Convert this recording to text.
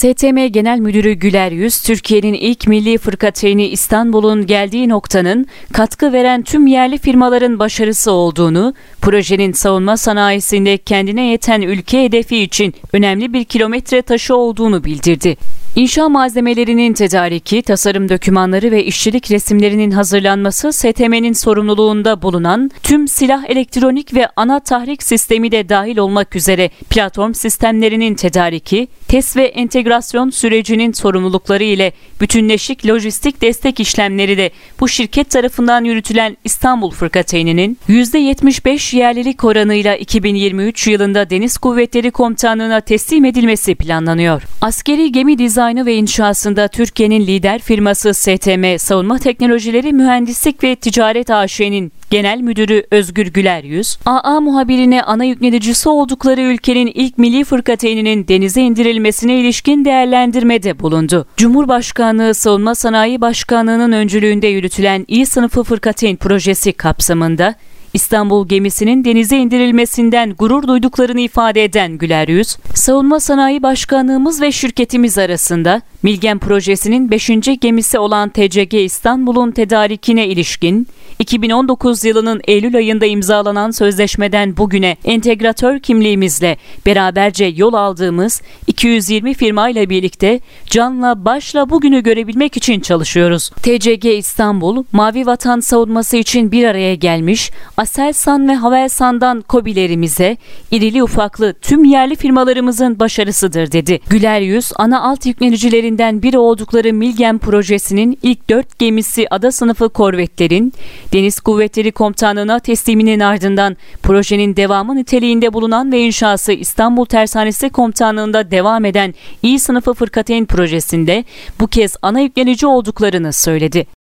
STM Genel Müdürü Güler Yüz, Türkiye'nin ilk milli fırkateyni İstanbul'un geldiği noktanın katkı veren tüm yerli firmaların başarısı olduğunu, projenin savunma sanayisinde kendine yeten ülke hedefi için önemli bir kilometre taşı olduğunu bildirdi. İnşa malzemelerinin tedariki, tasarım dokümanları ve işçilik resimlerinin hazırlanması STM'nin sorumluluğunda bulunan tüm silah elektronik ve ana tahrik sistemi de dahil olmak üzere platform sistemlerinin tedariki, test ve entegrasyon sürecinin sorumlulukları ile bütünleşik lojistik destek işlemleri de bu şirket tarafından yürütülen İstanbul Fırkateyninin %75 yerlilik oranıyla 2023 yılında Deniz Kuvvetleri Komutanlığı'na teslim edilmesi planlanıyor. Askeri gemi dizaynı dizaynı ve inşasında Türkiye'nin lider firması STM Savunma Teknolojileri Mühendislik ve Ticaret AŞ'nin Genel Müdürü Özgür Güler Yüz, AA muhabirine ana yüklenicisi oldukları ülkenin ilk milli fırkateyninin denize indirilmesine ilişkin değerlendirmede bulundu. Cumhurbaşkanlığı Savunma Sanayi Başkanlığı'nın öncülüğünde yürütülen İ sınıfı fırkateyn projesi kapsamında İstanbul gemisinin denize indirilmesinden gurur duyduklarını ifade eden Güler Yüz, Savunma Sanayi Başkanlığımız ve şirketimiz arasında Milgen projesinin 5. gemisi olan TCG İstanbul'un tedarikine ilişkin 2019 yılının Eylül ayında imzalanan sözleşmeden bugüne entegratör kimliğimizle beraberce yol aldığımız 220 firma ile birlikte canla başla bugünü görebilmek için çalışıyoruz. TCG İstanbul, Mavi Vatan savunması için bir araya gelmiş, Aselsan ve Havelsan'dan kobilerimize, irili ufaklı tüm yerli firmalarımızın başarısıdır dedi. Güler Yüz, ana alt yüklenicilerinden biri oldukları Milgen projesinin ilk dört gemisi ada sınıfı korvetlerin, Deniz Kuvvetleri Komutanlığı'na tesliminin ardından projenin devamı niteliğinde bulunan ve inşası İstanbul Tersanesi Komutanlığı'nda devam eden İ sınıfı fırkateyn projesinde bu kez ana yüklenici olduklarını söyledi.